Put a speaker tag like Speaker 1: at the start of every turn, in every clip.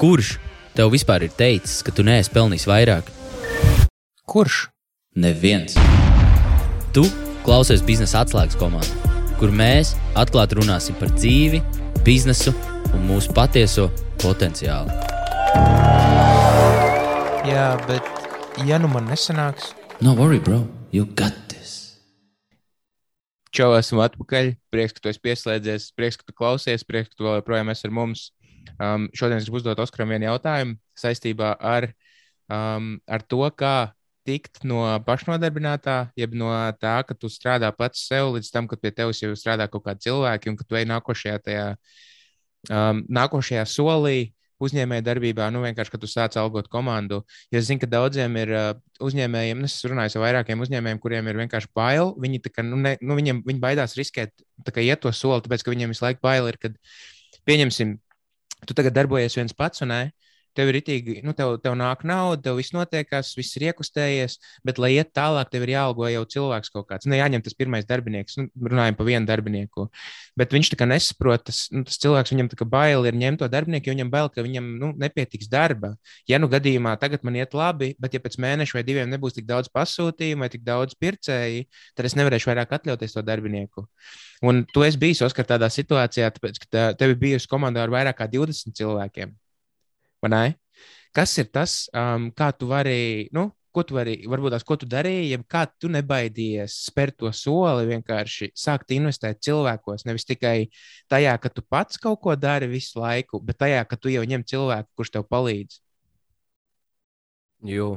Speaker 1: Kurš tev vispār ir teicis, ka tu neesi pelnījis vairāk?
Speaker 2: Kurš?
Speaker 1: Neviens. Tu klausies biznesa atslēgas komandā, kur mēs atklāti runāsim par dzīvi, biznesu un mūsu patieso potenciālu.
Speaker 2: Jā, bet ja nu man nesanāks,
Speaker 1: No worry, bro, you got this.
Speaker 2: Čau, esmu atpakaļ. Prieks, ka tu esi pieslēdzies, prieks, ka tu klausies, prieks, ka tu vēl joprojām esi ar mums. Um, šodien es gribu uzdot Oskaram vienu jautājumu saistībā ar, um, ar to, kā tikt no pašnodarbinātā, jeb no tā, ka tu strādā pats sev, līdz tam, kad pie tevis jau strādā kaut kādi cilvēki, un ka tu ej nākošajā, tajā, um, nākošajā solī, uzņēmēja darbībā, nu vienkārši, kad tu sāc algot komandu. Jo es zinu, ka daudziem ir uh, uzņēmējiem, nu, es runāju ar vairākiem uzņēmējiem, kuriem ir vienkārši bail. Viņi, kā, nu, ne, nu, viņiem, viņi baidās riskēt, iet to soli, tāpēc, ka viņiem visu laiku bail ir, kad pieņemsim, tu tagad darbojies viens pats un. Tev ir itīgi, nu, tev, tev nāk nauda, tev viss notiekās, viss ir iekustējies, bet, lai iet tālāk, tev ir jāalgo jau cilvēks kaut kāds. Ne jāņem tas pirmais darbinieks, nu, runājam par vienu darbinieku. Bet viņš tā kā nesaprot, tas, nu, tas cilvēks viņam tā kā bail ir ņemt to darbinieku, jo viņam bail, ka viņam nu, nepietiks darba. Ja nu gadījumā tagad man iet labi, bet ja pēc mēneša vai diviem nebūs tik daudz pasūtījumu vai tik daudz pircēju, tad es nevarēšu vairāk atļauties to darbinieku. Un tu esi bijis Oskar tādā situācijā, tāpēc, ka tev ir bijusi komandā ar vairāk kā 20 cilvēkiem. Kas ir tas, um, kā tu vari, nu, ko tu vari, varbūt tās, ko tu darīji, ja kā tu nebaidījies spērt to soli, vienkārši sākt investēt cilvēkos, nevis tikai tajā, ka tu pats kaut ko dari visu laiku, bet tajā, ka tu jau ņem cilvēku, kurš tev palīdz.
Speaker 3: Jo,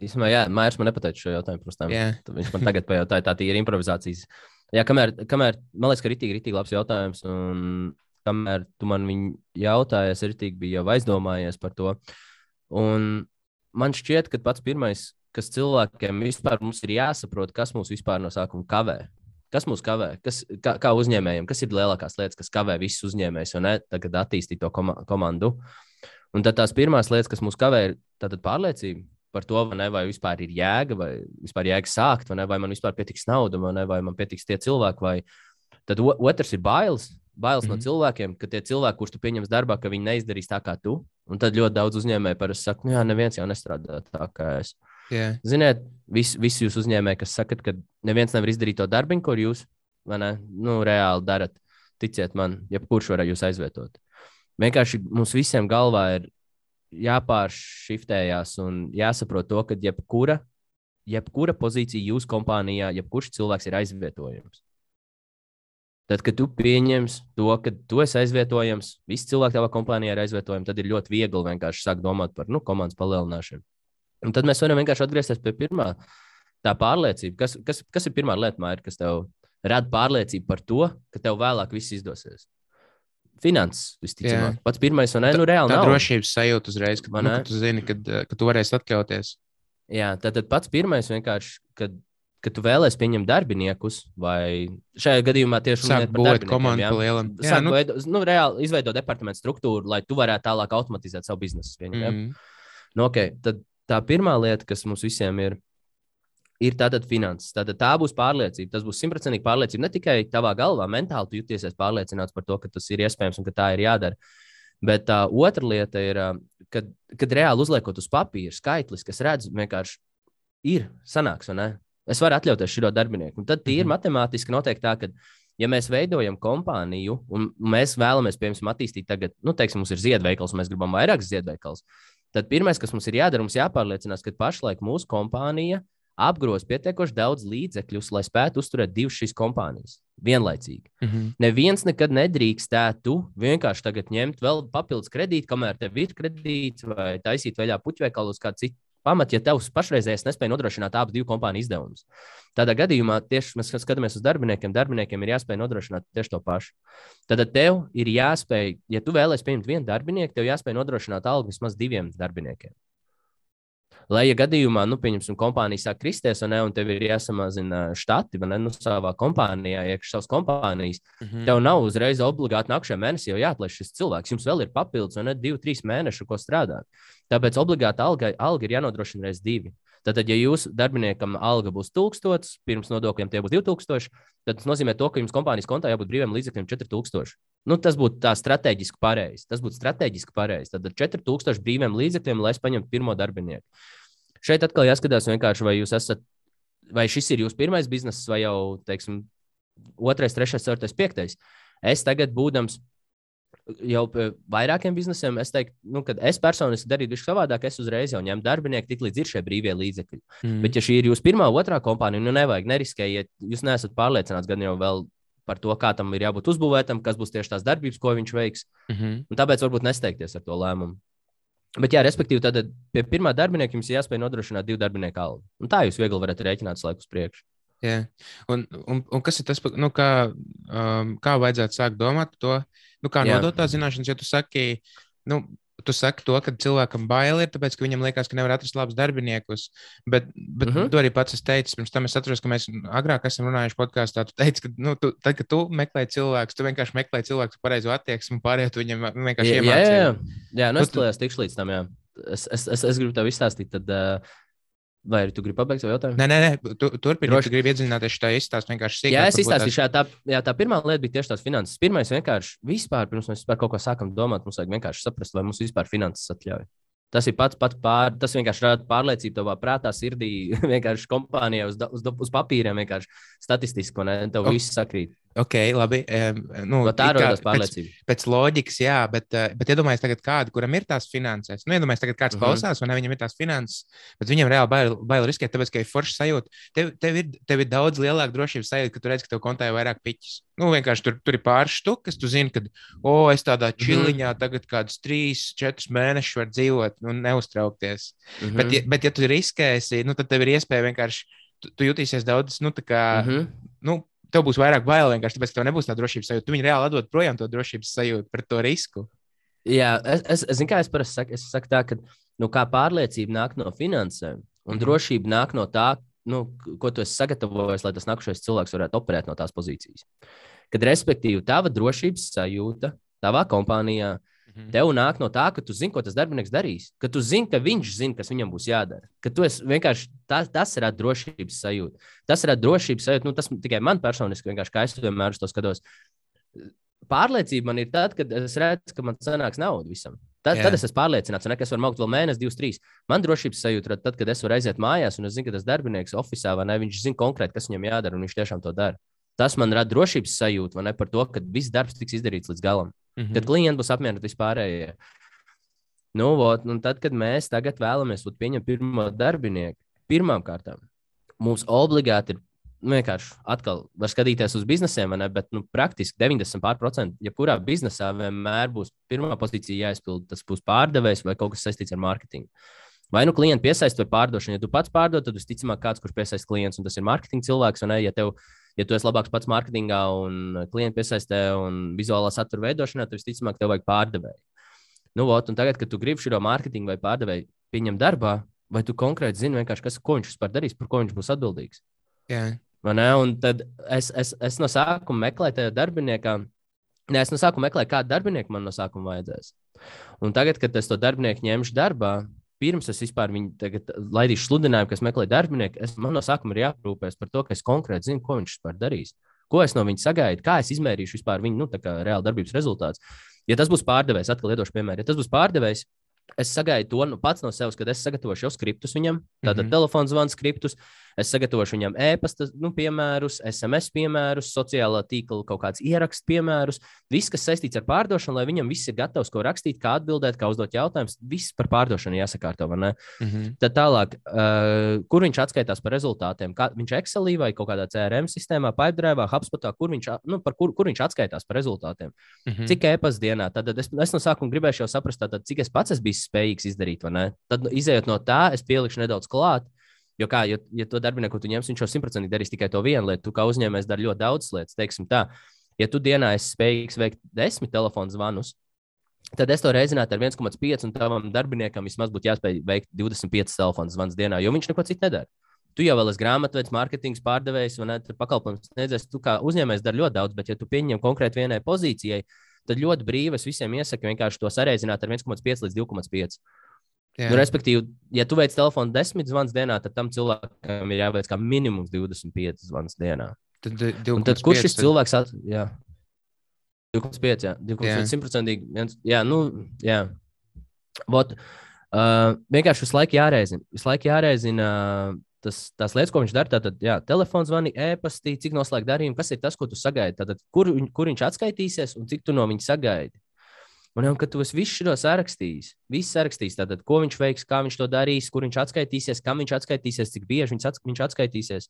Speaker 3: īstenībā, jā, Mairs man nepateica šo jautājumu. Protams,
Speaker 2: Yeah.
Speaker 3: viņš man tagad pajautāja, tā ir improvizācijas. Jā, kamēr, kamēr man liekas, ka ir rītīgi, rītīgi labs jautājums. Un kamēr tu man viņu jautāji, es rītīgi biju jau aizdomājies par to. Un man šķiet, ka pats pirmais, kas cilvēkiem vispār ir jāsaprot, kas mūs vispār no sākuma kavē. Kas mūs kavē? Kas, kā, kā uzņēmējiem, kas ir lielākās lietas, kas kavē visus uzņēmējus un tagad attīstīt to koma komandu? Un tad tās pirmās lietas, kas mūs kavē, ir pārliecība par to, vai, ne, vai vispār ir jēga, vai vispār jēga sākt, vai, ne, vai man vispār pietiks nauda, vai, ne, vai man pietiks tie cilvēki. Vai... Tad otrs ir bailes. Bailes mm -hmm. no cilvēkiem, ka tie cilvēki, kurus tu pieņems darbā, ka viņi neizdarīs tā kā tu. Un tad ļoti daudz uzņēmēju parasti saka, nu jā, neviens jau nestrādā tā kā es.
Speaker 2: Yeah.
Speaker 3: Ziniet, visi vis jūs uzņēmēji, kas sakat, ka neviens nevar izdarīt to darbu, ko jūs ne, nu, reāli darat, ticiet man, jebkurš var jūs aizvietot. Vienkārši mums visiem galvā ir jāpāršiftējās un jāsaprot to, ka jebkura, jebkura pozīcija jūsu kompānijā, jebkurš cilvēks ir aizvietojams. Tad, kad tu pieņemsi to, ka tu esi aizvietojams, visi cilvēki tavā kompānijā ir aizvietojami, tad ir ļoti viegli vienkārši sākt domāt par nu, komandas palielināšanu. Un tad mēs varam vienkārši atgriezties pie pirmā tā pārliecība. Kas, kas, kas ir pirmā lieta, Maija, kas tev rada pārliecību par to, ka tev vēlāk viss izdosies? Finanses, visticamāk. Pats pirmais, un ne, nu, reāli
Speaker 2: tā
Speaker 3: nav.
Speaker 2: drošības sajūta uzreiz, kad, nu, kad tu zini, kad, ka tu varēsi atļauties.
Speaker 3: Jā, tad, tad pats pirmais vienkārši, kad, kad tu vēlēsies pieņemt darbiniekus, vai šajā gadījumā tieši
Speaker 2: Sāk būvēt komandu pa lielam.
Speaker 3: Jā, nu, veido, nu, reāli izveidot departamentu struktūru, lai tu varētu tālāk automatizēt savu biznesu. Pieņem, mm.
Speaker 2: mm,
Speaker 3: nu, okay, tad tā pirmā lieta, kas mums visiem ir, ir tātad finanses. Tātad tā būs pārliecība. Tas būs simtprocentīgi pārliecība. Ne tikai tavā galvā, mentāli tu juties pārliecināts par to, ka tas ir iespējams un ka tā ir jādara. Bet tā uh, otra lieta ir, uh, kad, kad reāli uzliekot uz papīra skaitlis, kas redz, vienkārši ir sanāks, vai ne? Es varu atļauties šo darbinieku. Un tad tīri mm -hmm. matemātiski noteikti tā, ka, ja mēs veidojam kompāniju un mēs vēlamies, piemēram, attīstīt tagad, nu, teiksim, mums ir ziedveikals, un mēs gribam vairākus ziedveikalus, tad pirmais, kas mums ir jādara, mums jāpārliecinās, ka pašlaik mūsu kompānija apgroz pietiekoši daudz līdzekļus, lai spētu uzturēt divas šīs kompānijas vienlaicīgi.
Speaker 2: mm -hmm.
Speaker 3: Neviens nekad nedrīkstētu vienkārši tagad ņemt vēl papildus kredītu, kamēr tev ir kredīts, vai taisīt vaļā puķveikalu uz kādu citu pamatu, ja tavs pašreizējais nespēja nodrošināt abu divu kompāniju izdevumus. Tādā gadījumā tieši mēs skatāmies uz darbiniekiem, darbiniekiem ir jāspēj nodrošināt tieši to pašu. Tad tev ir jāspēj, ja tu vēlēsies pieņemt vienu darbinieku, tev jāspēj nodrošināt algu vismaz diviem darbiniekiem. Lai, ja gadījumā, nu, pieņemsim, kompānija sāk kristies, un, ne, un tev ir jāsamazina štati, vai ne, nu, savā kompānijā, iekšā savas kompānijas, mm -hmm. tev nav uzreiz obligāti nākamajā mēnesī jau jāatlaiž šis cilvēks. Jums vēl ir papildus, un ne divi, trīs mēneši, ko strādāt. Tāpēc obligāti alga, alga ir jānodrošina reiz divi. Tad, ja jūsu darbiniekam alga būs 1000, pirms nodokļiem tie būs 2000, tad tas nozīmē, to, ka jums kompānijas kontā jābūt brīviem līdzekļiem 4000. Nu, tas būtu tā strateģiski pareizi. Tas būtu strateģiski pareizi. Tad 4000 brīviem līdzekļiem, lai es paņemtu pirmo darbinieku. Šeit atkal jāskatās vai esat, vai šis ir jūsu pirmais bizness, vai jau, teiksim, otrais, trešais, ceturtais, piektais. Es tagad, būdams jau vairākiem biznesiem, es teiktu, nu, ka es personiski darītu visu savādāk. Es uzreiz jau ņemu darbinieku, tik līdz ir šie brīvie līdzekļi. Mm. Bet, ja šī ir jūsu pirmā, otrā kompānija, nu nevajag neriskējiet. Jūs neesat pārliecināts gan jau vēl par to, kā tam ir jābūt uzbūvētam, kas būs tieši tās darbības, ko viņš veiks. Mm -hmm. Un tāpēc varbūt nesteigties ar to lēmumu. Bet, jā, respektīvi, tad pie pirmā darbinieka jums ir jāspēj nodrošināt divu darbinieku algu. Un tā jūs viegli varat rēķināt laiku uz priekšu.
Speaker 2: Jā. Un, un, un kas ir tas, nu, kā, um, kā vajadzētu sākt domāt to? Nu, kā Jā. nodot tās zināšanas, ja tu saki, nu, tu saki to, ka cilvēkam bail ir, tāpēc, ka viņam liekas, ka nevar atrast labus darbiniekus. Bet, bet uh mhm. -huh. to arī pats es teicu. Pirms tam es atceros, ka mēs agrāk esam runājuši podkāstā. Tu teici, ka, nu, tu, tad, kad tu meklē cilvēkus, tu vienkārši meklē cilvēku pareizo attieksmi, pārējie tu viņam vienkārši iemācīji.
Speaker 3: Jā, jā, jā. Nu, es tu... tikšu līdz tam. Jā. Es, es, es, es gribu tev izstāstīt. Tad, uh, Vai arī tu gribi pabeigt savu jautājumu?
Speaker 2: Nē, nē, nē. Tu, turpini, Droši... tu gribi iedziļināties šajā izstāstā vienkārši sīkāk.
Speaker 3: Jā, es izstāstīšu, jā, tā, jā, tā pirmā lieta bija tieši tās finanses. Pirmais vienkārši vispār, pirms mēs vispār kaut ko sākam domāt, mums vajag vienkārši saprast, vai mums vispār finanses atļauj. Tas ir pats, pats pār, tas vienkārši rada pārliecību tavā prātā, sirdī, vienkārši kompānijā uz, uz, uz papīriem, vienkārši statistiski, un tev viss sakrīt.
Speaker 2: Ok, labi. Nu,
Speaker 3: no tā rodas pārliecība.
Speaker 2: Pēc, pēc loģikas, jā, bet, uh, bet iedomājieties, tagad kādu, kuram ir tās finanses. Nu, iedomājieties, tagad kāds uh mhm. -huh. klausās, un viņam ir tās finanses, bet viņam reāli bail, bail riskēt, tāpēc, ka ir forši sajūta. Tev, tev, ir, tev ir daudz lielāka drošības sajūta, ka tu redz, ka tev kontā ir vairāk piķis. Nu, vienkārši tur, tur ir pāris štukas, tu zini, ka, o, oh, es tādā mhm. čiliņā uh -huh. tagad kādus trīs, četrus mēnešus varu dzīvot un neuztraukties. Uh -huh. bet, ja, bet, ja tu riskēsi, nu, tad tev ir iespēja vienkārši, tu, tu jutīsies daudz, nu, tā kā. Uh -huh. nu, tev būs vairāk bail vienkārši tāpēc, ka tev nebūs tā drošības sajūta. Tu viņu reāli atdod projām to drošības sajūtu par to risku.
Speaker 3: Jā, es, es, es zinu, kā es parasti saku, es saku tā, ka nu, kā pārliecība nāk no finansēm, un mm. drošība nāk no tā, nu, ko tu esi sagatavojis, lai tas nākamais cilvēks varētu operēt no tās pozīcijas. Kad, respektīvi, tava drošības sajūta tavā kompānijā, uh, Mhm. Tev nāk no tā, ka tu zini, ko tas darbinieks darīs. Ka tu zini, ka viņš zina, kas viņam būs jādara. Ka tu vienkārši tas, tas ir drošības sajūta. Tas ir drošības sajūta. Nu, tas tikai man personiski, kā es vienmēr uz to skatos. Pārliecība man ir tad, kad es redzu, ka man sanāks nauda visam. Tad, Jā. tad es esmu pārliecināts, ka es varu augt vēl mēnesi, divus, trīs. Man drošības sajūta ir tad, kad es varu aiziet mājās un es zinu, ka tas darbinieks oficiālā vai ne, viņš zina konkrēti, kas viņam jādara, un viņš tiešām to dara. Tas man rada drošības sajūtu, vai ne par to, ka viss darbs tiks izdarīts līdz galam. Mm -hmm. Tad klienti būs apmierināti vispārējie. Nu, vot, un tad, kad mēs tagad vēlamies pieņemt pirmo darbinieku, pirmām kārtām mums obligāti ir nu, vienkārši atkal var skatīties uz biznesiem, ne, bet nu, praktiski 90%, ja kurā biznesā vienmēr būs pirmā pozīcija jāizpild, tas būs pārdevējs vai kaut kas saistīts ar mārketingu. Vai nu klienti piesaista vai pārdošana. Ja tu pats pārdod, tad visticamāk kāds, kurš piesaista klients, un tas ir mārketinga cilvēks, un ne, ja tev ja tu esi labāks pats mārketingā un klientu piesaistē un vizuālā satura veidošanā, tad visticamāk tev vajag pārdevēju. Nu, ot, un tagad, kad tu gribi šo mārketingu vai pārdevēju pieņemt darbā, vai tu konkrēti zini, kas, ko viņš vispār darīs, par ko viņš būs atbildīgs?
Speaker 2: Jā.
Speaker 3: Un tad es, es, es no sākuma meklēju tajā darbiniekā. Nē, es no sākuma meklēju, kādu darbinieku man no sākuma vajadzēs. Un tagad, kad es to darbinieku ņemšu darbā, pirms es vispār viņu laidīšu sludinājumu, kas meklē darbinieku, es, man no sākuma ir jāprūpēs par to, ka es konkrēti zinu, ko viņš vispār darīs. Ko es no viņa sagaidu, kā es izmērīšu vispār viņa nu, reāla darbības rezultātus. Ja tas būs pārdevējs, atkal iedošu piemēru, ja tas būs pārdevējs, es sagaidu to nu, pats no sevis, kad es sagatavošu jau skriptus viņam, tātad mm -hmm. telefona zvanu skriptus. Es sagatavošu viņam e-pasta nu, piemērus, SMS piemērus, sociālā tīkla kaut kādus ierakstu piemērus. Viss, kas saistīts ar pārdošanu, lai viņam viss ir gatavs, ko rakstīt, kā atbildēt, kā uzdot jautājumus. Viss par pārdošanu jāsakārto. Mm -hmm. Tad tālāk, uh, kur viņš atskaitās par rezultātiem? Kā, viņš Excelī vai kaut kādā CRM sistēmā, Pipedrive, HubSpotā, kur viņš, nu, kur, kur viņš atskaitās par rezultātiem? Mm -hmm. Cik e-pasta dienā? Tad es, es no sākuma gribēju jau saprast, tātad, cik es pats esmu bijis spējīgs izdarīt. Tad, nu, izējot no tā, es pielikšu nedaudz klāt. Jo, kā, jo, ja to darbinieku tu ņemsi, viņš jau simtprocentīgi darīs tikai to vienu lietu. Tu kā uzņēmējs dari ļoti daudz lietas. Teiksim tā, ja tu dienā esi spējīgs veikt desmit telefonu zvanus, tad es to reizinātu ar 1,5, un tavam darbiniekam vismaz būtu jāspēj veikt 25 telefonu zvanus dienā, jo viņš neko citu nedara. Tu jau esi grāmatvedis, mārketings, pārdevējs un pakalpojums sniedzējs. Tu kā uzņēmējs dari ļoti daudz, bet, ja tu pieņem konkrēti vienai pozīcijai, tad ļoti brīvi es visiem iesaku vienkārši to sareizināt ar 1,5 līdz 2,5. Jā. Nu, respektīvi, ja tu veic telefonu desmit zvanus dienā, tad tam cilvēkam ir jāveic kā minimums 25 zvanus dienā.
Speaker 2: Tad,
Speaker 3: tad kurš šis cilvēks at... jā. 2,5. Jā, 2,5. Jā, nu, jā. Bot, uh, vienkārši visu laiku jāreizina. Visu laiku jāreizina uh, tas, tās lietas, ko viņš dara. Tātad, jā, telefons zvani, e-pastī, cik noslēgt darījumu, kas ir tas, ko tu sagaidi. Tātad, kur, kur viņš atskaitīsies un cik tu no viņa sagaidi. Un jau, kad tu esi visu šo sarakstījis, viss sarakstījis, tātad, ko viņš veiks, kā viņš to darīs, kur viņš atskaitīsies, kam viņš atskaitīsies, cik bieži viņš, ats viņš atskaitīsies.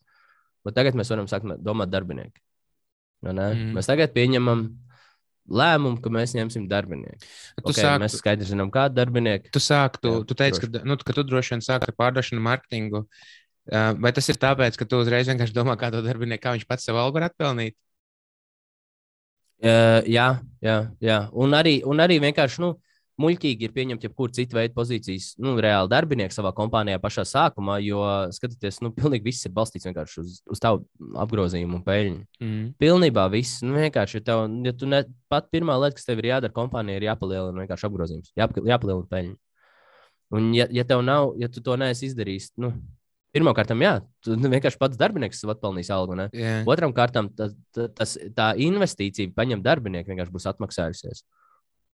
Speaker 3: Un tagad mēs varam sākt domāt darbinieki. Mm. Mēs tagad pieņemam lēmumu, ka mēs ņemsim darbinieku. Tu okay, sāktu, mēs skaidri zinām, kādu darbinieku.
Speaker 2: Tu sāktu, tu teici, droši. ka, nu, ka tu droši vien sāktu ar pārdošanu, mārketingu. Vai tas ir tāpēc, ka tu uzreiz vienkārši domā, kā to darbinieku, kā viņš pats sev algu var atpelnīt?
Speaker 3: Uh, jā, jā, jā. Un arī, un arī vienkārši nu, muļķīgi ir pieņemt jebkuru citu veidu pozīcijas, nu, reāli darbinieku savā kompānijā pašā sākumā, jo, skatoties, nu, pilnīgi viss ir balstīts vienkārši uz, uz tavu apgrozījumu un peļņu. Mm. Pilnībā viss, nu, vienkārši, ja, tev, ja tu ne, pat pirmā lieta, kas tev ir jādara kompānijā, ir jāpalielina vienkārši apgrozījums, jāp, jāpalielina peļņa. Un, ja, ja tev nav, ja tu to neesi izdarījis, nu, Pirmkārt, jā, tu vienkārši pats darbinieks atpelnīs algu. Yeah. Otram kārtam, tas, tas, tā investīcija paņemt darbinieku vienkārši būs atmaksājusies.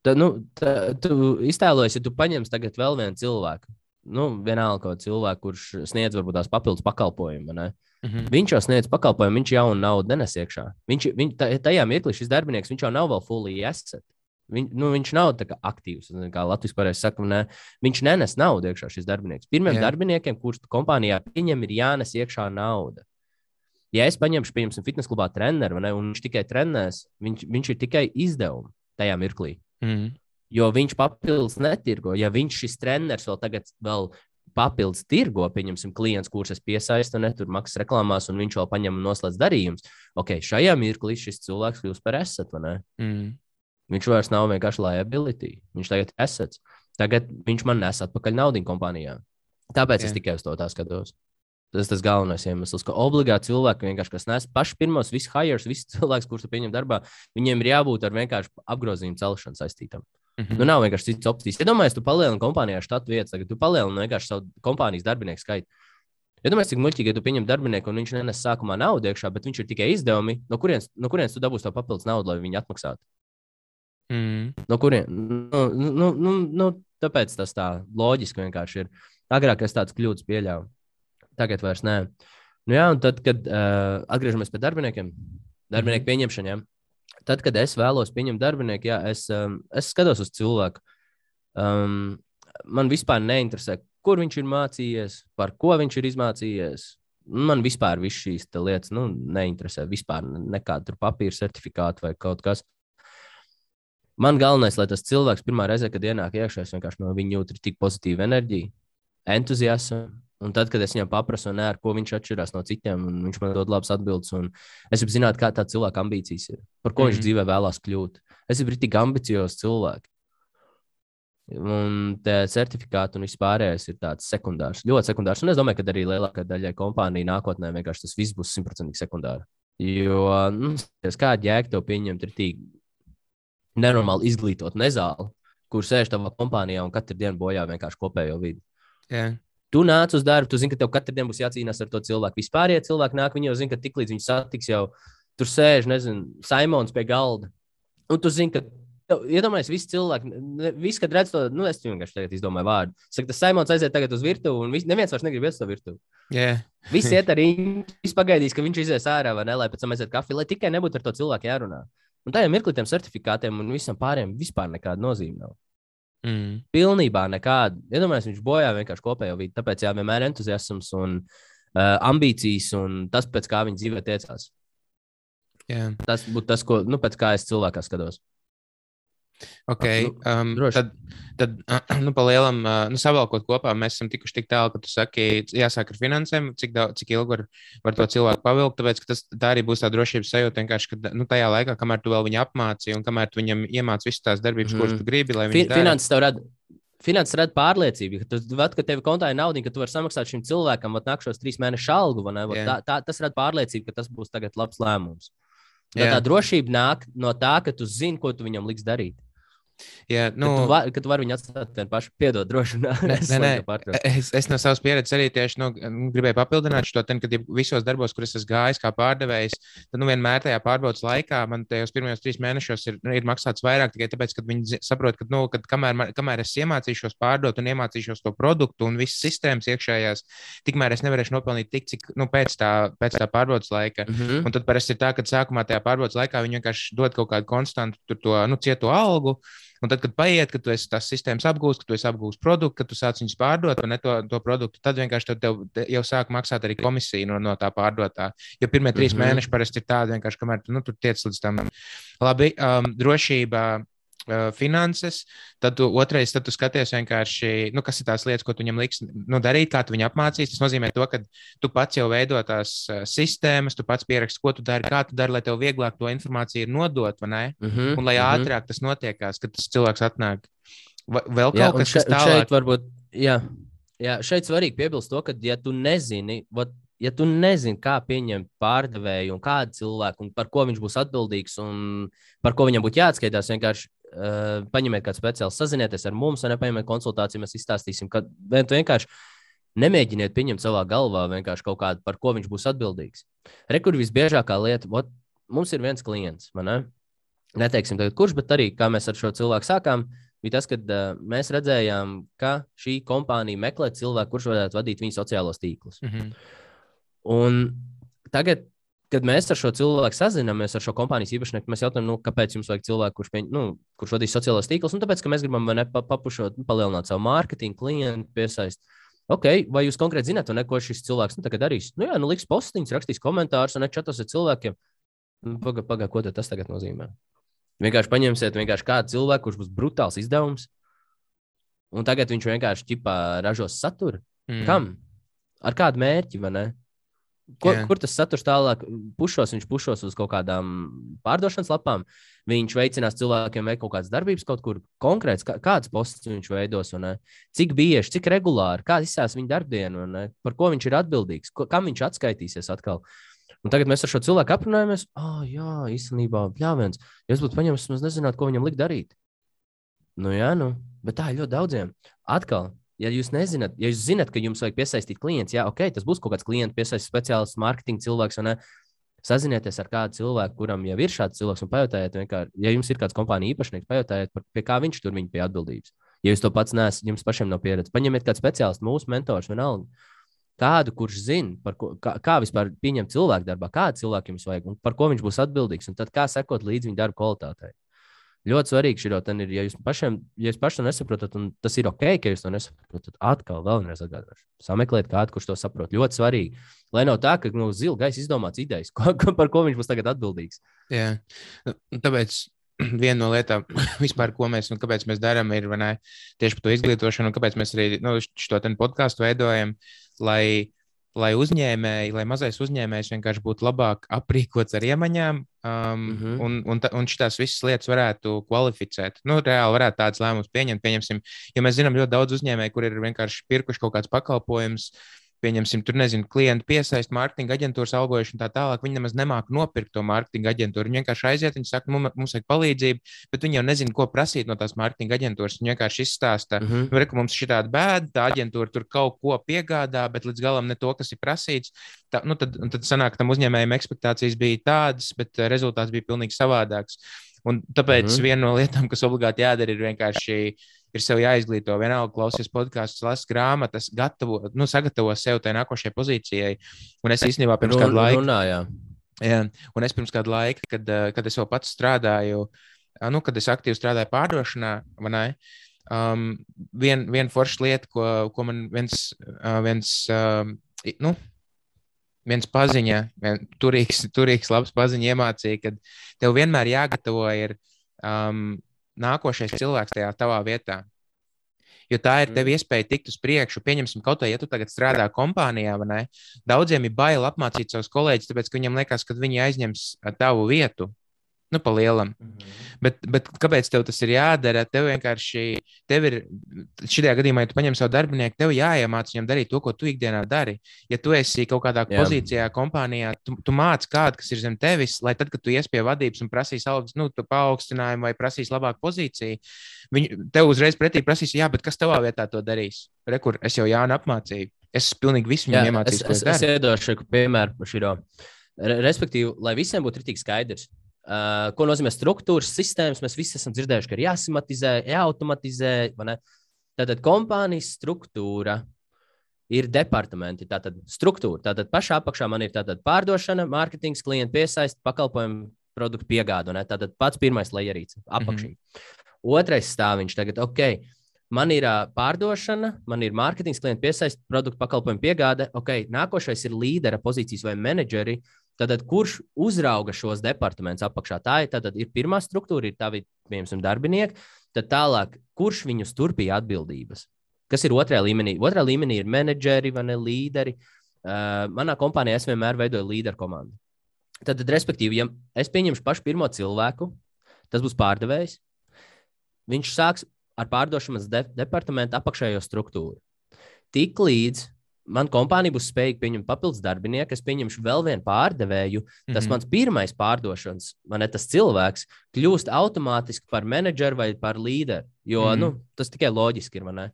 Speaker 3: Tad, nu, tā, tu iztēlojies, ja tu paņemsi tagad vēl vienu cilvēku, nu, vienalga kaut cilvēku, kurš sniedz varbūt tās papildus pakalpojumu. Mm -hmm. Viņš jau sniedz pakalpojumu, viņš jau naudu nenes iekšā. Viņš, viņ, tajā mirklī šis darbinieks, viņš jau nav vēl fully asset. Viņ, nu, viņš nav aktīvs, kā Latvijas pareizi saka. Ne, viņš nenes naudu iekšā šis darbinieks. Pirmiem Jā. darbiniekiem, kurus kompānijā pieņem, ir jānes iekšā nauda. Ja es paņemšu, piemēram, fitnes klubā treneru, ne, un viņš tikai trenēs, viņš, viņš ir tikai izdevumi tajā mirklī. Mm. Jo viņš papildus netirgo. Ja viņš šis treneris vēl tagad vēl papildus tirgo, pieņemsim, klients, kurus es piesaistu, ne tur maksas reklāmās, un viņš vēl paņem un noslēdz darījumus. Ok, šajā mirklī šis cilvēks kļūst par esat? Mm. Viņš vairs nav vienkārši liability. Viņš tagad ir assets. Tagad viņš man nes atpakaļ naudu kompānijā. Tāpēc Jā. es tikai uz to skatos. Tas ir tas galvenais iemesls, ka obligāti cilvēki vienkārši, kas nes pašus pirmos, visus hires, visus cilvēkus, kurus pieņem darbā, viņiem ir jābūt ar vienkārši apgrozījumu celšanu saistītam. Mm -hmm. Nu, nav vienkārši citas opcijas. Iedomājieties, ja tu palielini kompānijā štatu vietas, tagad tu palielini vienkārši savu kompānijas darbinieku skaitu. Iedomājieties, ja cik muļķīgi, ja tu pieņem darbinieku un viņš nenes sākumā naudu iekšā, bet viņš ir tikai izdevumi. No kurienes, no kurienes tu dabūsi to papildus naudu, lai viņi atmaksātu? Mm. No kuriem? Nu, nu, nu, nu, tāpēc tas tā loģiski vienkārši ir. Agrāk es tādas kļūdas pieļāvu, tagad vairs nē. Nu, jā, un tad, kad uh, atgriežamies pie darbiniekiem, darbinieku mm. pieņemšanām, tad, kad es vēlos pieņemt darbinieku, jā, es, um, es skatos uz cilvēku. Um, man vispār neinteresē, kur viņš ir mācījies, par ko viņš ir izmācījies. Man vispār viss šīs lietas nu, neinteresē. Vispār nekāda papīra certifikāta vai kaut kas. Man galvenais, lai tas cilvēks pirmā reize, kad ienāk iekšā, es vienkārši no viņa jūtu tik pozitīvu enerģiju, entuziasmu. Un tad, kad es viņam paprasu, ne, ar ko viņš atšķirās no citiem, un viņš man dod labas atbildes, un es gribu zināt, kā tā cilvēka ambīcijas ir, par ko mm -hmm. viņš mhm. dzīvē vēlās kļūt. Es būt tik ambiciozs cilvēks. Un tā certifikāta un vispārējais ir tāds sekundārs, ļoti sekundārs. Un es domāju, ka arī lielākajai daļai kompāniju nākotnē vienkārši tas viss būs simtprocentīgi sekundāri. Jo, nu, kāda jēga to pieņemt, ir tik nenormāli izglītot nezāli, kur sēž tavā kompānijā un katru dienu bojā vienkārši kopējo vidi.
Speaker 2: Yeah.
Speaker 3: Tu nāc uz darbu, tu zini, ka tev katru dienu būs jācīnās ar to cilvēku. Vispār, ja cilvēki nāk, viņi jau zina, ka tiklīdz viņi satiks, jau tur sēž, nezinu, Simons pie galda. Un tu zini, ka Iedomājieties, visi cilvēki, visi, kad redz to, nu, es vienkārši tagad izdomāju vārdu. Saka, tas Simons aiziet tagad uz virtuvi, un vis, neviens vairs negrib iet uz to virtuvi.
Speaker 2: Yeah.
Speaker 3: visi iet arī, visi pagaidīs, ka viņš izies ārā, vai ne, lai pēc tam aiziet kafiju, lai tikai nebūtu ar to cilvēku jārunā. Un tajā mirklī tiem certifikātiem un visam pārējiem vispār nekāda nozīme nav. Mm. Pilnībā nekāda. Iedomājieties, ja viņš bojā vienkārši kopējo vidi. Tāpēc jā, vienmēr entuziasms un uh, ambīcijas un tas, pēc kā viņi dzīvē tiecās.
Speaker 2: Yeah.
Speaker 3: Tas būtu tas, ko, nu, pēc kā es cilvēkā skatos.
Speaker 2: Okay, um, droši. tad, tad nu, lielam, uh, nu, savalkot kopā, mēs esam tikuši tik tālu, ka tu saki, jāsāk ar finansēm, cik, daudz, cik ilgi var, var to cilvēku pavilkt. Tāpēc tas tā arī būs tā drošības sajūta, ka nu, tajā laikā, kamēr tu vēl viņu apmāci un kamēr tu viņam iemāci visas tās darbības, mm. kuras tu gribi, lai viņš
Speaker 3: tev rada. Finanses rada pārliecību, ka, tu, vat, ka tev kontā ir nauda, ka tu vari samaksāt šim cilvēkam nākamos trīs mēnešu algu. Tā, tā, tas rada pārliecību, ka tas būs labs lēmums. Tā, tā drošība nāk no tā, ka tu zini, ko tu viņam liks darīt.
Speaker 2: Jā,
Speaker 3: Nu, kad, tu var, kad tu vari viņu atstāt vienu pašu, piedod, droši vien.
Speaker 2: Nē, nē, nē. Es, es no savas pieredzes arī tieši nu, gribēju papildināt šo te, kad ja visos darbos, kur es gājis kā pārdevējs, tad nu, vienmēr tajā pārbaudas laikā man tajos pirmajos trīs mēnešos ir, nu, ir maksāts vairāk tikai tāpēc, ka viņi saprot, ka, nu, kad, kamēr, man- kamēr es iemācīšos pārdot un iemācīšos to produktu un visas sistēmas iekšējās, tikmēr es nevarēšu nopelnīt tik, cik nu, pēc, tā, pēc tā pārbaudas laika.
Speaker 3: Mhm.
Speaker 2: Un tad parasti ir tā, ka sākumā tajā pārbaudas laikā viņi vienkārši dod kaut kādu konstantu to nu, cieto algu. Un tad, kad paiet, kad tu esi tās sistēmas apgūst, kad tu esi apgūst produktu, kad tu sāc viņus pārdot, vai ne to, to produktu, tad vienkārši tev, tev te- jau sāk maksāt arī komisiju no, no tā pārdotā. Jo pirmie trīs mm. -hmm. mēneši parasti ir tādi, vienkārši kamēr tu nu, tur tiec līdz tam. Labi, um, drošība. Uh, Finanses, tad tu, otrais, tad tu skaties vienkārši, nu, kas ir tās lietas, ko tu viņam liks nu, darīt, kā tu viņu apmācīs. Tas nozīmē, to, ka tu pats jau veido tās uh, sistēmas, tu pats pieraksti, ko tu dari, kā tu dari, lai tev vieglāk to informāciju ir nodot, vai ne?
Speaker 3: Mhm.
Speaker 2: Un lai
Speaker 3: mhm.
Speaker 2: ātrāk tas notiekās, kad tas cilvēks atnāk. Vēl
Speaker 3: Jā,
Speaker 2: kaut
Speaker 3: un
Speaker 2: kas,
Speaker 3: un šeit varbūt, jā, jā, šeit svarīgi piebilst to, ka, ja tu nezini, vat, ja tu nezini, kā pieņemt pārdevēju un kādu cilvēku, un par ko viņš būs atbildīgs un par ko viņam būtu jāatskaitās, vienkārši uh, paņemiet kādu speciālu, sazinieties ar mums, vai nepaņemiet konsultāciju, mēs izstāstīsim, ka vienkārši nemēģiniet pieņemt savā galvā vienkārši kaut kādu, par ko viņš būs atbildīgs. Rekur visbiežākā lieta, vat, mums ir viens klients, vai ne? Neteiksim, tagad, kurš, bet arī kā mēs ar šo cilvēku sākām, bija tas, ka uh, mēs redzējām, ka šī kompānija meklē cilvēku, kurš varētu vadīt viņu sociālos tīklus.
Speaker 2: Mhm.
Speaker 3: Un tagad, kad mēs ar šo cilvēku sazināmies, ar šo kompānijas īpašnieku, mēs jautājām, nu, kāpēc jums vajag cilvēku, kurš, pieņ, nu, kurš vadīs sociālos tīklus. Nu, tāpēc, ka mēs gribam ne, pa- papušot, nu, palielināt savu mārketingu, klientu piesaist. Ok, vai jūs konkrēti zināt, ne, ko šis cilvēks nu, darīs? Nu, jā, nu, liks postiņus, rakstīs komentārus, un ne čatos ar cilvēkiem. Pagaid, paga, ko tas tagad nozīmē? Vienkārši paņemsiet vienkārši kādu cilvēku, kurš būs brutāls izdevums, un tagad viņš vienkārši ķipā ražos saturu.
Speaker 2: Mhm.
Speaker 3: Kam? Ar kādu mērķi? vai ne? Ko,
Speaker 2: Jā.
Speaker 3: kur tas saturs tālāk pušos? Viņš pušos uz kaut kādām pārdošanas lapām. Viņš veicinās cilvēkiem veikt kaut kādas darbības, kaut kur konkrēts, kā, kādas postus viņš veidos, un ne? cik bieži, cik regulāri, kā izsās viņa darbdiena, un ne? par ko viņš ir atbildīgs, ko, kam viņš atskaitīsies atkal. Un tagad mēs ar šo cilvēku aprunājamies. Ah, jā, īstenībā, jā, viens. Ja es būtu paņēmis, es nezinātu, ko viņam likt darīt. Nu, jā, nu, bet tā ir ļoti daudziem. Atkal, ja jūs nezināt, ja jūs zināt, ka jums vajag piesaistīt klientus, jā, ok, tas būs kaut kāds klients, piesaistīt speciālists, mārketinga cilvēks. Sazinieties ar kādu cilvēku, kuram jau ir šāds cilvēks, un pajautājiet, vienkārši, ja jums ir kāds kompānijas īpašnieks, pajautājiet, par, pie kā viņš tur viņa pie atbildības. Ja jūs to pats neesat, jums pašiem nav pieredze, paņemiet kādu speciālistu, mūsu mentors, vienalga. Kādu, kurš zina, ko, kā, kā vispār pieņemt cilvēku darbā, kādu cilvēku jums vajag un par ko viņš būs atbildīgs, un tad kā sekot līdzi viņa darba kvalitātei. Ļoti svarīgi šī ir, ja jūs pašiem, ja jūs paši to nesaprotat, un tas ir ok, ka jūs to nesaprotat, atkal vēlreiz atgādināšu. Sameklēt kādu, kurš to saprot. Ļoti svarīgi. Lai nav tā, ka nu, zila gaisa izdomāts idejas, ko, ko, par ko viņš būs tagad atbildīgs.
Speaker 2: Jā, Nu, tāpēc viena no lietām, vispār, ko mēs, nu, mēs darām, ir ne, tieši par to izglītošanu, un kāpēc mēs arī nu, šo podkāstu veidojam, lai, lai uzņēmēji, lai mazais uzņēmējs vienkārši būtu labāk aprīkots ar iemaņām, um, mm. -hmm. un, un, ta- un šīs visas lietas varētu kvalificēt. Nu, reāli varētu tādas lēmumus pieņemt. Pieņemsim, ja mēs zinām ļoti daudz uzņēmēju, kur ir vienkārši pirkuši kaut kāds pakalpojums. Pieņemsim, tur nezinu, klientu piesaist, mārketinga aģentūras algojuši un tā tālāk. Viņi nemaz nemāķi nopirkt to mārketinga aģentūru. Viņi vienkārši aiziet, viņi saka, mums, mums vajag palīdzību, bet viņi jau nezina, ko prasīt no tās mārketinga aģentūras. Viņi vienkārši izstāsta,
Speaker 3: Mm -hmm.
Speaker 2: Nu, re, ka mums ir tāda bēda, tā aģentūra tur kaut ko piegādā, bet līdz galam ne to, kas ir prasīts. Tā, nu, tad, tad sanāk, tam uzņēmējiem expectācijas bija tādas, bet eh, rezultāts bija pilnīgi savādāks. Un tāpēc mm. -hmm. viena no lietām, kas obligāti jādara, ir vienkārši ir sev jāizglīto. Vienalga, klausies podkāstus, lasa grāmatas, gatavo, nu, sagatavo sev tai nākošajai pozīcijai. Un es īstenībā pirms kāda laika.
Speaker 3: Runājā.
Speaker 2: Jā, un es pirms kāda laika, kad, eh, kad es vēl pats strādāju, nu, kad es aktīvi strādāju pārdošanā, ne? Um, Viena vien forša lieta, ko, ko man viens, viens, um, nu, viens paziņa, vien, turīgs, turīgs, labs paziņa iemācīja, ka tev vienmēr jāgatavo ir um, nākošais cilvēks tajā tavā vietā. Jo tā ir tev iespēja tikt uz priekšu. Pieņemsim, kaut vai, ja tu tagad strādā kompānijā, vai ne? Daudziem ir bail apmācīt savus kolēģus, tāpēc, ka viņiem liekas, ka viņi aizņems tavu vietu. Nu, pa lielam. Mm -hmm. bet, bet kāpēc tev tas ir jādara? Tev vienkārši, tev ir, šajā gadījumā, ja tu paņem savu darbinieku, tev jāiemācās viņam darīt to, ko tu ikdienā dari. Ja tu esi kaut kādā Jā. pozīcijā, kompānijā, tu, tu māci kādu, kas ir zem tevis, lai tad, kad tu ies pie vadības un prasīs algas, nu, paaugstinājumu vai prasīs labāku pozīciju, viņi tev uzreiz pretī prasīs, jā, bet kas tavā vietā to darīs? Rekur, es jau Jānu apmācīju. Es pilnīgi visu viņam iemācījos.
Speaker 3: Es, es, es iedošu piemēru par šo. Respektīvi, lai visiem būtu rītīgi skaidrs, uh, ko nozīmē struktūras, sistēmas. Mēs visi esam dzirdējuši, ka ir jāsistematizē, jāautomatizē. Tātad kompānijas struktūra ir departamenti. Tātad struktūra. Tātad pašā apakšā man ir pārdošana, mārketings, klienta piesaiste, pakalpojumu produktu piegāde. Tātad pats pirmais lejerīts apakšā. Mm -hmm. Otrais stāviņš tagad, ok, Man ir uh, pārdošana, man ir mārketings, klienta piesaiste, produktu pakalpojumu piegāde. Okay, nākošais ir līdera pozīcijas vai menedžeri. Tātad, kurš uzrauga šos departamentus apakšā? Tā ir, tātad, ir pirmā struktūra, ir tavi piemēram, darbinieki. Tad tālāk, kurš viņus turpīja atbildības? Kas ir otrajā līmenī? Otrā līmenī ir menedžeri vai ne līderi. Uh, manā kompānijā es vienmēr veidoju līderu komandu. Tad, respektīvi, ja es pieņemšu pašu pirmo cilvēku, tas būs pārdevējs. Viņš sāks ar pārdošanas de departamentu apakšējo struktūru. Tik līdz man kompānija būs spējīga pieņemt papildus darbinieku, es pieņemšu vēl vienu pārdevēju. Tas mm -hmm. mans pirmais pārdošanas, man ir tas cilvēks, kļūst automātiski par menedžeru vai par līderi. Jo mm -hmm. nu, tas tikai loģiski ir.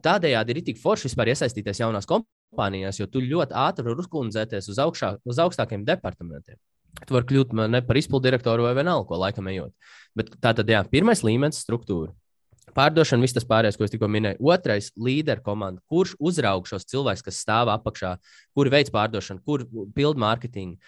Speaker 3: Tādējādi ir tik forši vispār iesaistīties jaunās kompānijās, jo tu ļoti ātri vari uzkundzēties uz, augšā, uz augstākiem departamentiem. Tu vari kļūt ne par izpildu direktoru vai vienalga, ko laikam ejot. Bet tā tad, jā, pirmais līmenis - struktūra. Pārdošana, viss tas pārējais, ko es tikko minēju. Otrais - līderu komanda. Kurš uzraug šos cilvēkus, kas stāv apakšā, kuri veids pārdošanu, kur pildu mārketingu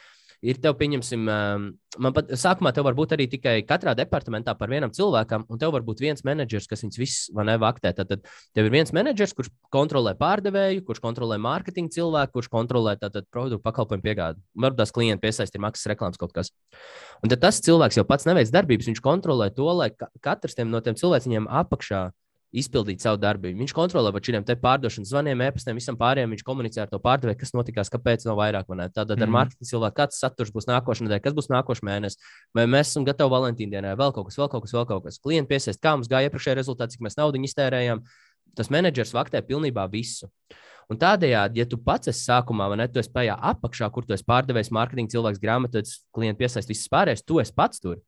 Speaker 3: ir tev, pieņemsim, um, man pat sākumā tev var būt arī tikai katrā departamentā par vienam cilvēkam, un tev var būt viens menedžers, kas viņus visus nevaktē. Tad, tad tev ir viens menedžers, kurš kontrolē pārdevēju, kurš kontrolē mārketinga cilvēku, kurš kontrolē tātad produktu pakalpojumu piegādi. Varbūt tās klienti piesaist ir maksas reklāmas kaut kas. Un tad tas cilvēks jau pats neveic darbības, viņš kontrolē to, lai katrs no tiem cilvēkiem apakšā izpildīt savu darbu. Viņš kontrolē par šiem pārdošanas zvaniem, e-pastiem, visam pārējiem. Viņš komunicē ar to pārdevēju, kas notikās, kāpēc nav vairāk. Tātad mm. ar mārketinga cilvēku, kāds saturs būs nākošais nedēļa, kas būs nākošais mēnesis, vai mēs esam gatavi Valentīna dienai, vēl kaut kas, vēl kaut kas, vēl kaut kas. Klienti piesaist, kā mums gāja iepriekšējā rezultātā, cik mēs naudu iztērējām. Tas menedžers vaktē pilnībā visu. Un tādējādi, ja tu pats esi sākumā, vai ne, tu esi pajā apakšā, kur tu esi pārdevējs, mārketinga cilvēks, grāmatvedis, klienti piesaist, viss pārējais, tu esi pats tur.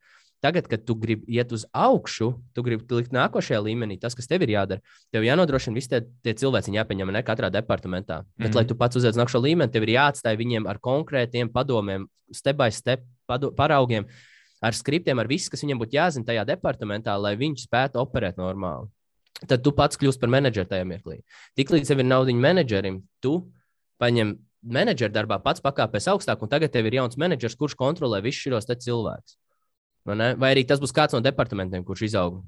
Speaker 3: Tagad, kad tu gribi iet uz augšu, tu gribi likt nākošajā līmenī, tas, kas tev ir jādara, tev jānodrošina visi tie, tie cilvēki, jāpieņem ne katrā departamentā. Mm -hmm. Bet, lai mhm. tu pats uzliec nākamo līmeni, tev ir jāatstāj viņiem ar konkrētiem padomiem, step by step paraugiem, ar skriptiem, ar visu, kas viņiem būtu jāzina tajā departamentā, lai viņi spētu operēt normāli. Tad tu pats kļūsi par menedžeru tajā mirklī. Tiklīdz tev ir naudiņa menedžerim, tu paņem menedžera darbā pats pakāpēs augstāk, un tagad tev ir jauns menedžers, kurš kontrolē visus šos cilvēkus. Vai, vai arī tas būs kāds no departamentiem, kurš izauga.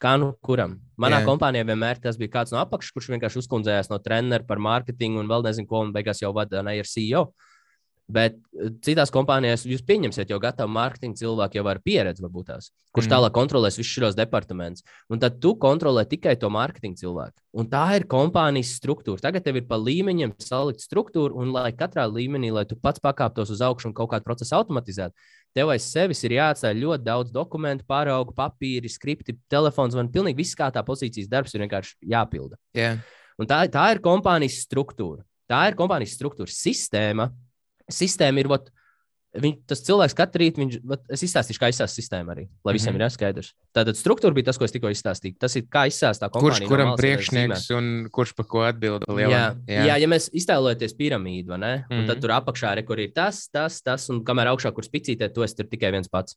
Speaker 3: Kā nu kuram? Manā Jā. kompānijā vienmēr tas bija kāds no apakšas, kurš vienkārši uzkundzējās no treneru par mārketingu un vēl nezinu, ko, un beigās jau vada ne ar CEO. Bet eh, citās kompānijās jūs pieņemsiet jau gatavu mārketinga cilvēku, jau ar pieredzi, varbūt tās, kurš mm. tālāk kontrolēs visus šos departamentus. Un tad tu kontrolē tikai to mārketinga cilvēku. Un tā ir kompānijas struktūra. Tagad tev ir pa līmeņiem salikt struktūru, un lai katrā līmenī, lai tu pats pakāptos uz augšu un kaut kādu procesu automatizētu, tev aiz sevis ir jāatstāj ļoti daudz dokumentu, pāraugu, papīri, skripti, telefons. Man pilnīgi viss kā tā pozīcijas darbs ir vienkārši jāpilda.
Speaker 2: Yeah.
Speaker 3: Un tā, tā ir kompānijas struktūra. Tā ir kompānijas struktūra sistēma, sistēma ir. Ot, Viņ, tas cilvēks katru rītu, viņš, vat, es izstāstīšu, kā izsāst sistēmu arī, lai visiem mm -hmm. ir skaidrs. Tātad struktūra bija tas, ko es tikko izstāstīju. Tas ir kā izsāst tā kompānija.
Speaker 2: Kurš kuram priekšnieks un kurš par ko atbild?
Speaker 3: Jā, jā. jā, ja mēs iztēlojamies piramīdu, ne, mm -hmm. tad mhm. tur apakšā ir, kur ir tas, tas, tas, un kamēr augšā, kur spicītē, to es tur tikai viens pats.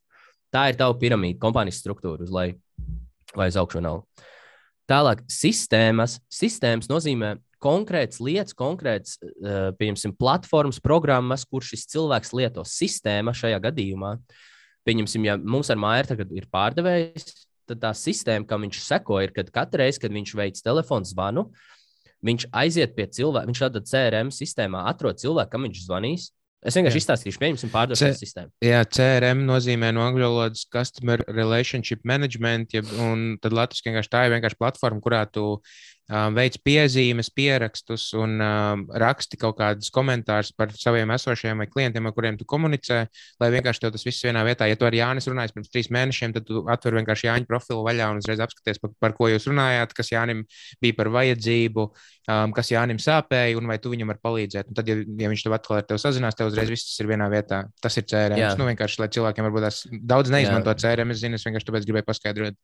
Speaker 3: Tā ir tava piramīda, kompānijas struktūra, uz lai vai uz augšu nav. Tālāk, sistēmas. Sistēmas nozīmē konkrētas lietas, konkrētas, eh, pieņemsim, platformas, programmas, kur šis cilvēks lieto sistēma šajā gadījumā. Pieņemsim, ja mums ar māju tagad ir pārdevējs, tad tā sistēma, kam viņš seko, ir, kad katru reizi, kad viņš veic telefonu zvanu, viņš aiziet pie cilvēka, viņš tādā CRM sistēmā atrod cilvēku, kam viņš zvanīs. Es vienkārši jā. izstāstīšu, pieņemsim, pārdošanas sistēmu.
Speaker 2: Jā, CRM nozīmē no angļu valodas Customer Relationship Management, ja, un tad Latvijas vienkārši tā ir vienkārši platforma, kurā tu veic piezīmes, pierakstus un um, raksti kaut kādus komentārus par saviem esošajiem vai klientiem, ar kuriem tu komunicē, lai vienkārši tev tas viss vienā vietā. Ja tu ar Jānis runāji pirms trīs mēnešiem, tad tu atver vienkārši Jāņa profilu vaļā un uzreiz apskaties, par, par ko jūs runājāt, kas Jānim bija par vajadzību, um, kas Jānim sāpēja un vai tu viņam vari palīdzēt. Un tad, ja, ja viņš tev atkal ar tevi sazinās, tev uzreiz viss ir vienā vietā. Tas ir CRM. Nu, vienkārši, lai cilvēkiem varbūt tās daudz neizmanto. CRM, es zinu, es vienkārši tāpēc gribēju paskaidrot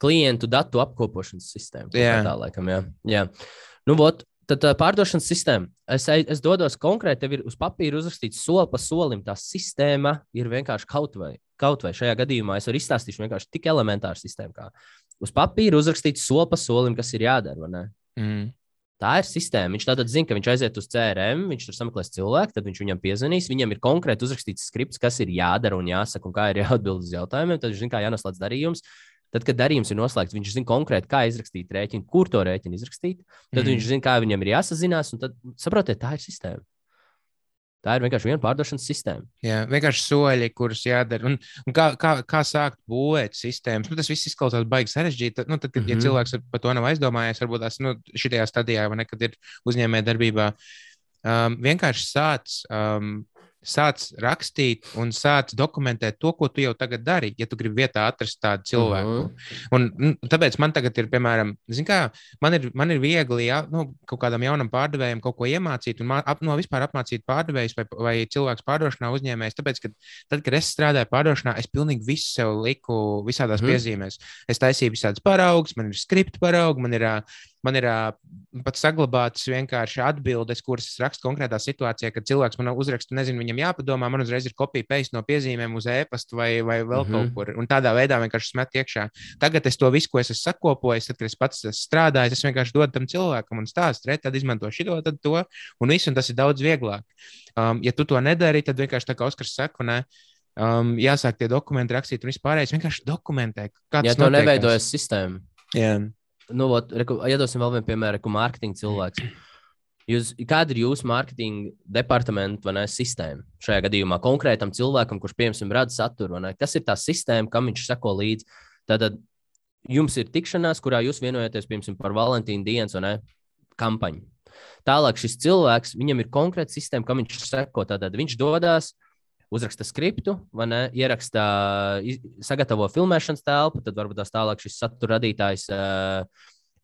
Speaker 3: klientu datu apkopošanas sistēma. Jā, tā laikam, jā. jā. Nu, bot, tad uh, pārdošanas sistēma. Es, es dodos konkrēti, tev ir uz papīra uzrakstīts soli pa solim. Tā sistēma ir vienkārši kaut vai. Kaut vai šajā gadījumā es varu izstāstīt vienkārši tik elementāru sistēmu, kā uz papīra uzrakstīts soli pa solim, kas ir jādara. Mm. Tā ir sistēma. Viņš tātad zina, ka viņš aiziet uz CRM, viņš tur sameklēs cilvēku, tad viņš viņam piezvanīs. Viņam ir konkrēti uzrakstīts skripts, kas ir jādara un jāsaka, un kā ir jāatbild uz jautājumiem. Tad viņš zina, kā jānoslēdz darījums. Tad, kad darījums ir noslēgts, viņš zina konkrēti, kā izrakstīt rēķinu, kur to rēķinu izrakstīt. Tad mm. viņš zina, kā viņam ir jāsazinās, un tad saprotiet, tā ir sistēma. Tā ir vienkārši viena pārdošanas sistēma.
Speaker 2: Jā, vienkārši soļi, kurus jādara. Un, un kā, kā, kā sākt būvēt sistēmas? Nu, tas viss izklausās baigi sarežģīti. Nu, tad, kad mm -hmm. ja mhm. cilvēks par to nav aizdomājies, varbūt tās nu, šajā stadijā, kad ir uzņēmē darbībā, um, vienkārši sāc um, sāc rakstīt un sāc dokumentēt to, ko tu jau tagad dari, ja tu gribi vietā atrast tādu cilvēku. Uh -huh. un, un, tāpēc man tagad ir, piemēram, kā, man, ir, man ir viegli ja, nu, kaut kādam jaunam pārdevējam kaut ko iemācīt, un ap, no vispār apmācīt pārdevējus vai, vai cilvēku pārdošanā uzņēmējs. Tāpēc, kad, tad, kad es strādāju pārdošanā, es pilnīgi visu sev liku visādās uh -huh. piezīmēs. Es taisīju visādas paraugus, man ir skripta paraugi, man ir Man ir pat saglabātas vienkārši atbildes, kuras es rakstu konkrētā situācijā, kad cilvēks man uzraksta, nezinu, viņam jāpadomā, man uzreiz ir kopija paste no piezīmēm uz e-pasta vai, vai vēl mm -hmm. kaut kur. Un tādā veidā vienkārši smet iekšā. Tagad es to visu, ko es esmu sakopojis, tad, kad es pats strādāju, es vienkārši dodu tam cilvēkam un stāstu, re, tad izmanto šo, tad to, un viss, un tas ir daudz vieglāk. Um, ja tu to nedari, tad vienkārši tā kā Oskars saka, ne, um, jāsāk tie dokumenti rakstīt un vispārējais vienkārši dokumentē.
Speaker 3: Ja to neveidojas sistēma.
Speaker 2: Jā
Speaker 3: nu, ot, reku, iedosim vēl vienu piemēru, kā mārketinga cilvēks. Jūs, kāda ir jūsu mārketinga departamenta ne, sistēma šajā gadījumā konkrētam cilvēkam, kurš, piemēram, rada saturu? Kas ir tā sistēma, kam viņš seko līdzi? Tātad jums ir tikšanās, kurā jūs vienojaties piemēram, par Valentīna dienas ne, kampaņu. Tālāk šis cilvēks, viņam ir konkrēta sistēma, kam viņš seko. Tātad viņš dodas, uh, uzraksta skriptu, ne, ieraksta, sagatavo filmēšanas telpu, tad varbūt tās tālāk šis satura radītājs.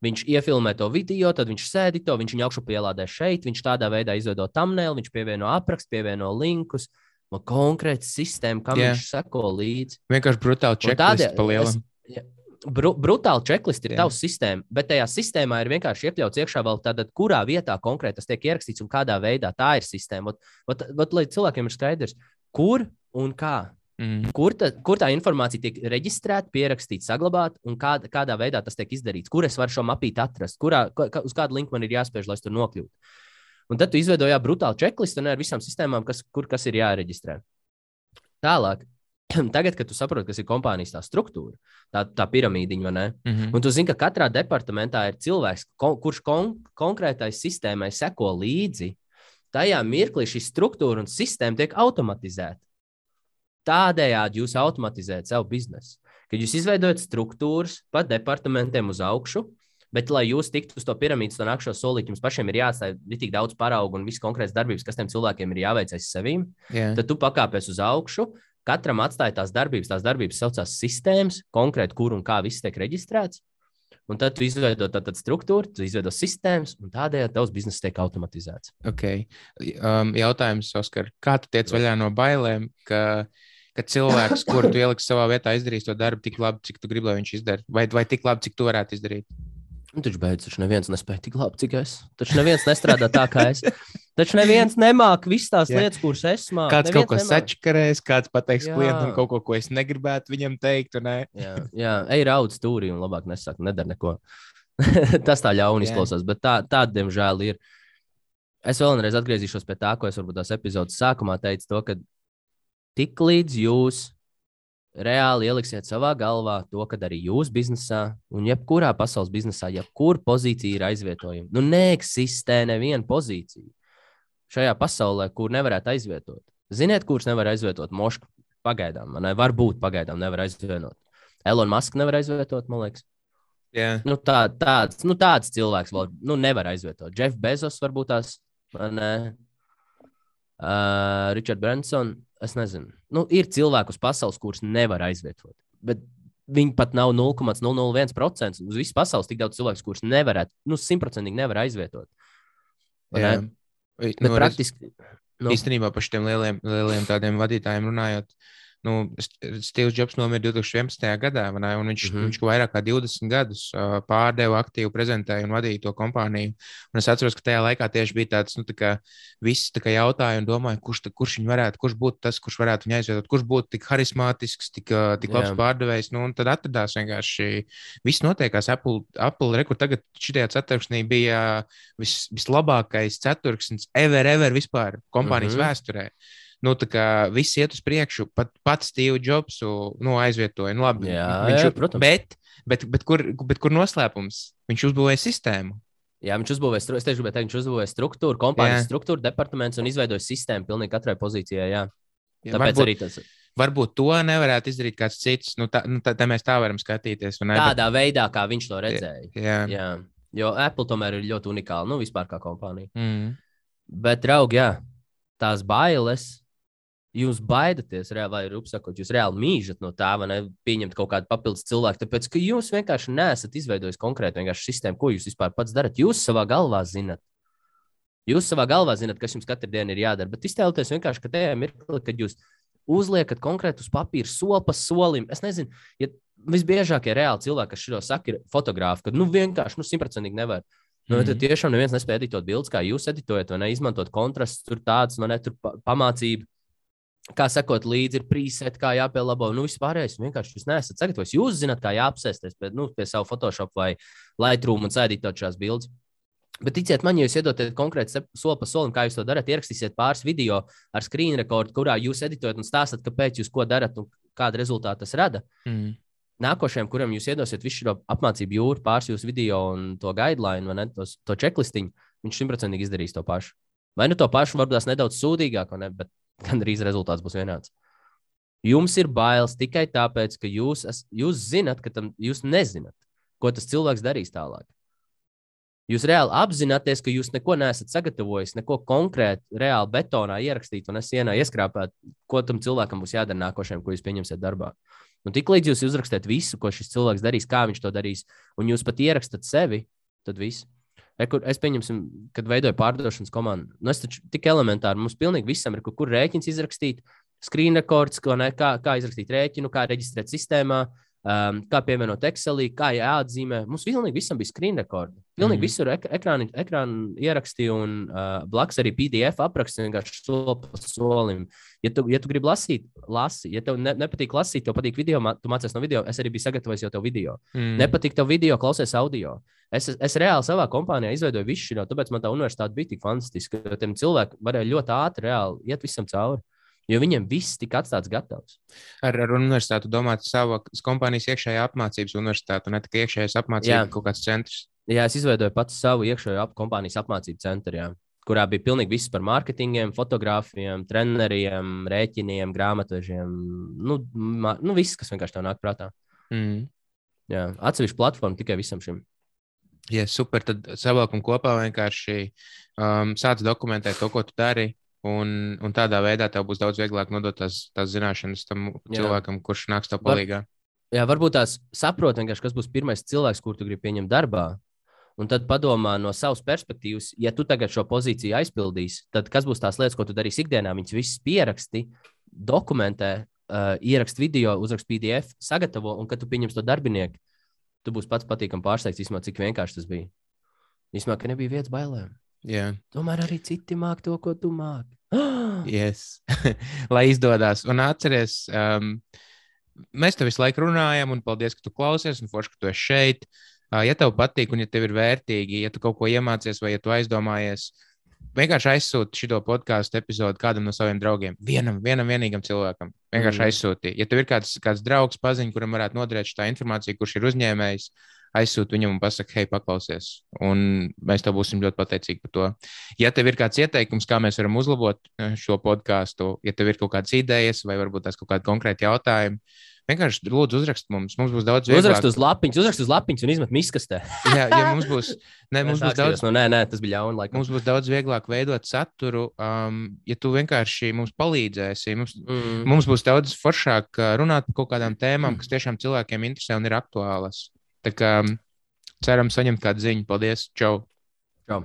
Speaker 3: Viņš iefilmē to video, tad viņš sēdi to, viņš augšu pielādē šeit, viņš tādā veidā izveido thumbnail, viņš pievieno aprakstu, pievieno linkus. Man konkrēti sistēma, kam yeah. viņš seko līdzi.
Speaker 2: Vienkārši brutāli čeklisti pa lielam.
Speaker 3: Ja, bru, brutāli čeklisti ir yeah. tavs sistēma, bet tajā sistēmā ir vienkārši iekļauts iekšā vēl tāda, kurā vietā konkrēti tas tiek ierakstīts un kādā veidā tā ir sistēma. Ot, ot, ot, lai cilvēkiem ir skaidrs, kur un kā. Mm. Kur, ta, kur tā informācija tiek reģistrēta, pierakstīta, saglabāta un kā, kādā veidā tas tiek izdarīts? Kur es varu šo mapīti atrast? Kurā, kā, uz kādu linku man ir jāspēj, lai es tur nokļūtu? Un tad tu izveidoji brutālu checklistu ar visām sistēmām, kas, kur kas ir jāreģistrē. Tālāk, tagad, kad tu saproti, kas ir kompānijas tā struktūra, tā, tā piramīdiņa, mm -hmm. un tu zini, ka katrā departamentā ir cilvēks, ko, kurš kon, konkrētai sistēmai seko līdzi, tajā mirklī šī struktūra un sistēma tiek automatizēta. Tādējādi jūs automatizējat savu biznesu. Kad jūs izveidojat struktūras pa departamentiem uz augšu, bet, lai jūs tiktu uz to piramīdas, to nākamo solīti, jums pašiem ir jāatstāj tik daudz paraugu un visas konkrētas darbības, kas tiem cilvēkiem ir jāveic aiz sevīm. Yeah. Tad tu pakāpies uz augšu, katram atstāj tās darbības, tās darbības saucās sistēmas, konkrēti, kur un kā viss tiek reģistrēts. Un tad tu izveido tādu struktūru, tu izveido sistēmas, un tādējādi tavs bizness tiek automatizēts.
Speaker 2: Okay. Um, jautājums, Oskar, kā tu tiec vaļā no bailēm, ka, ka cilvēks, kuru tu ieliksi savā vietā, izdarīs to darbu tik labi, cik tu gribi, lai viņš izdara, vai, vai tik labi, cik tu varētu izdarīt?
Speaker 3: Nu, taču beidz, taču neviens nespēja tik labi, cik es. Taču neviens nestrādā tā, kā es. Taču neviens nemāca visas tās yeah. lietas, kuras es māku.
Speaker 2: Kāds neviens kaut ko sačakarēs, kāds pateiks jā. klientam kaut ko, ko es negribētu viņam teikt.
Speaker 3: jā, jā, ej raudz stūrī un labāk nesaka, nedara neko. Tas tā ļauni izklausās, bet tā, tā, diemžēl, ir. Es vēlreiz atgriezīšos pie tā, ko es varbūt tās epizodes sākumā teicu, to, ka tik līdz jūs reāli ieliksiet savā galvā to, ka arī jūs biznesā un jebkurā pasaules biznesā, jebkura pozīcija ir aizvietojama. Nu, neeksistē neviena pozīcija šajā pasaulē, kur nevarētu aizvietot. Ziniet, kurš nevar aizvietot? Moška pagaidām, ne? varbūt pagaidām nevar aizvietot. Elon Musk nevar aizvietot, man liekas.
Speaker 2: Jā,
Speaker 3: Nu, tā, tāds, nu, tāds cilvēks vēl nu, nevar aizvietot. Jeffs Bezos varbūt tās, ne? Uh, Richard Branson, es nezinu. Nu, ir cilvēki uz pasaules, kurus nevar aizvietot. Bet viņi pat nav 0,001%. Uz visas pasaules tik daudz cilvēku, kurus nevarētu, nu, simtprocentīgi nevar aizvietot. Ne?
Speaker 2: Bet, nu,
Speaker 3: praktiski. Nu,
Speaker 2: Īstenībā par šiem lieliem, lieliem tādiem vadītājiem runājot, nu, Steve's Jobs nomira 2011. gadā, ne? un viņš, mm. -hmm. viņš vairāk kā 20 gadus uh, pārdeva, aktīvi prezentēja un vadīja to kompāniju. Un es atceros, ka tajā laikā tieši bija tāds, nu, tā kā visi tā kā jautāja un domāja, kurš, ta, kurš viņu varētu, kurš būtu tas, kurš varētu viņu aizvietot, kurš būtu tik harizmātisks, tik, uh, tik labs
Speaker 3: Jā.
Speaker 2: pārdevējs. Nu, un tad atradās vienkārši viss notiekās. Apple, Apple rekur tagad šitajā ceturksnī bija vis, vislabākais ceturksnis ever, ever vispār kompānijas mm. -hmm. vēsturē. Nu, tā kā viss iet uz priekšu, pat pats Steve Jobs nu, aizvietoja. Nu, labi,
Speaker 3: Jā,
Speaker 2: viņš,
Speaker 3: jā, protams.
Speaker 2: Bet, bet, bet, kur, bet kur noslēpums? Viņš uzbūvēja sistēmu.
Speaker 3: Jā, viņš uzbūvēja, es tieši gribēju teikt, viņš uzbūvēja struktūru, kompānijas
Speaker 2: Jā.
Speaker 3: struktūru, departaments un izveidoja sistēmu pilnīgi katrai pozīcijai. Jā.
Speaker 2: Ja,
Speaker 3: Tāpēc
Speaker 2: varbūt,
Speaker 3: arī tas
Speaker 2: varbūt to nevarētu izdarīt kāds cits. Nu, tā, nu, tā, tā mēs tā varam skatīties. ne?
Speaker 3: tādā veidā, kā viņš to redzēja.
Speaker 2: Bet, jā.
Speaker 3: Jā, jo Apple tomēr ir ļoti unikāla, nu, vispār kā kompānija.
Speaker 2: Mm.
Speaker 3: Bet, draugi, jā, tās bailes, jūs baidaties, vai rupsakot, jūs reāli mīžat no tā, vai ne, pieņemt kaut kādu papildus cilvēku, tāpēc, ka jūs vienkārši neesat izveidojis konkrēti vienkārši sistēmu, ko jūs vispār pats darat. Jūs savā galvā zinat. Jūs savā galvā zinat, kas jums katru dienu ir jādara, bet iztēloties vienkārši, ka tajā mirklī, kad jūs uzliekat konkrētu uz papīra soli pa solim, es nezinu, ja visbiežākie reāli cilvēki, kas šo saka, ir fotografi, kad nu vienkārši nu, simtprocentīgi nevar. Nu,
Speaker 2: Mhm.
Speaker 3: tad tiešām neviens nespēja editot bildes, kā jūs editojat, vai ne? Izmantot kontrastus, tur tādas, vai ne? Tur pa- pamācība. Kā sakot, līdzi ir preset, kā jāpielabo. Nu, vispārējais vienkārši jūs neesat sagatavojis. Jūs zināt, kā jāapsēsties pie, nu, pie savu Photoshop vai Lightroom un sēdītot šās bildes. Bet ticiet man, ja jūs iedodat konkrēti soli pa solim, kā jūs to darat, ierakstīsiet pāris video ar screen rekordu, kurā jūs editojat un stāstat, kāpēc jūs ko darat un kādu rezultātu tas rada
Speaker 2: Mm.
Speaker 3: nākošajam, kuram jūs iedosiet visu šo apmācību jūru, pāris jūsu video un to guideline, vai ne, tos, to checklistiņu, viņš simtprocentīgi izdarīs to pašu. Vai nu to pašu, varbūt nedaudz sūdīgāk, ne, bet gandrīz rezultāts būs vienāds. Jums ir bailes tikai tāpēc, ka jūs, es, jūs zinat, ka tam, jūs nezināt, ko tas cilvēks darīs tālāk. Jūs reāli apzināties, ka jūs neko neesat sagatavojis, neko konkrēti, reāli betonā ierakstīt un es sienā ieskrāpēt, ko tam cilvēkam būs jādara nākošajam, ko jūs pieņemsiet darbā. Un tiklīdz jūs uzrakstat visu, ko šis cilvēks darīs, kā viņš to darīs, un jūs pat ierakstat sevi, tad viss. E, kur es pieņemsim, kad veidoju pārdošanas komandu. Nu, es taču tik elementāri, mums pilnīgi visam ir, kur, kur rēķins izrakstīt, screen records, kā, kā izrakstīt rēķinu, kā reģistrēt sistēmā, um, kā pievienot Excelī, kā jāatzīmē. Mums pilnīgi visam bija screen record. Pilnīgi mm. visur ek ekrāni, ekrāni ierakstīja un uh, blakus arī PDF apraksts vienkārši soli pa solim. Ja tu, ja tu gribi lasīt, lasi. Ja tev ne, nepatīk lasīt, tev patīk video, tu mācies no video. Es arī biju sagatavojis jau tev video.
Speaker 2: Mm.
Speaker 3: Nepatīk tev video, klausies audio. Es, es reāli savā kompānijā izveidoju visu šo, tāpēc man tā universitāte bija tik fantastiska. Tiem cilvēkiem varēja ļoti ātri reāli iet visam cauri. Jo viņiem viss tika atstāts gatavs.
Speaker 2: Ar, ar universitāti domāt savu kompānijas iekšējā apmācības universitāti, ne tikai iekšējais apmācības kaut kāds centrs.
Speaker 3: Jā, es izveidoju pats savu iekšējo ap kompānijas apmācību centru, jā, kurā bija pilnīgi viss par mārketingiem, fotografiem, treneriem, rēķiniem, grāmatvežiem. Nu, nu viss, kas vienkārši tev nāk prātā.
Speaker 2: Mm.
Speaker 3: Jā, atsevišķa platforma tikai visam šim.
Speaker 2: Ja super, tad savilkam kopā vienkārši um, sāc dokumentēt to, ko tu dari. Un, un tādā veidā tev būs daudz vieglāk nodot tās, tās zināšanas tam
Speaker 3: Jā.
Speaker 2: cilvēkam, kurš nāks tev
Speaker 3: Var-
Speaker 2: palīdzīgā.
Speaker 3: Jā, varbūt tās saprot, kas būs pirmais cilvēks, kur tu gribi pieņemt darbā. Un tad padomā no savas perspektīvas, ja tu tagad šo pozīciju aizpildīsi, tad kas būs tās lietas, ko tu darīsi ikdienā? Viņus visus pieraksti, dokumentē, uh, ieraksti video, uzraksti PDF, sagatavo, un kad tu pieņemsi to darbinieku, tu būsi pats patīkami pārsteigts, īstenībā, cik vienkārši tas bija. Īstenībā, ka nebija vietas bailēm.
Speaker 2: Jā,
Speaker 3: Tomēr arī citi māk to, ko tu māki.
Speaker 2: yes. lai izdodas. Un atceries, um, mēs te visu laiku runājam, un paldies, ka tu klausies, un forši, ka tu esi šeit. Uh, ja tev patīk, un ja tev ir vērtīgi, ja tu kaut ko iemācies, vai ja tu aizdomājies, vienkārši aizsūti šo podkāstu epizodu kādam no saviem draugiem. Vienam, vienam vienīgam cilvēkam. Vienkārši Mm. aizsūti. Ja tev ir kāds, kāds draugs, paziņš, kuram varētu noderēt šī informācija, kurš ir uzņēmējs, aizsūti viņam un pasaki, hei, paklausies. Un mēs tev būsim ļoti pateicīgi par to. Ja tev ir kāds ieteikums, kā mēs varam uzlabot eh, šo podkāstu, ja tev ir kaut kādas idejas vai varbūt tās kaut kādi konkrēti jautājumi, vienkārši lūdzu uzrakst mums. Mums būs daudz vieglāk.
Speaker 3: Uzrakst uz lapiņas, uzrakst uz lapiņas un izmet miskastē.
Speaker 2: Jā, ja mums būs, ne, mums būs daudz.
Speaker 3: Nu, nē, nē, tas bija ļauni. Laikam.
Speaker 2: Mums būs daudz vieglāk veidot saturu, um, ja tu vienkārši mums palīdzēsi. Mums,
Speaker 3: Mm.
Speaker 2: mums būs daudz foršāk uh, runāt par kaut kādām tēmām, kas tiešām cilvēkiem interesē un ir aktuālas. Tā kā um, ceram saņemt kādu ziņu. Paldies! Čau!
Speaker 3: Čau.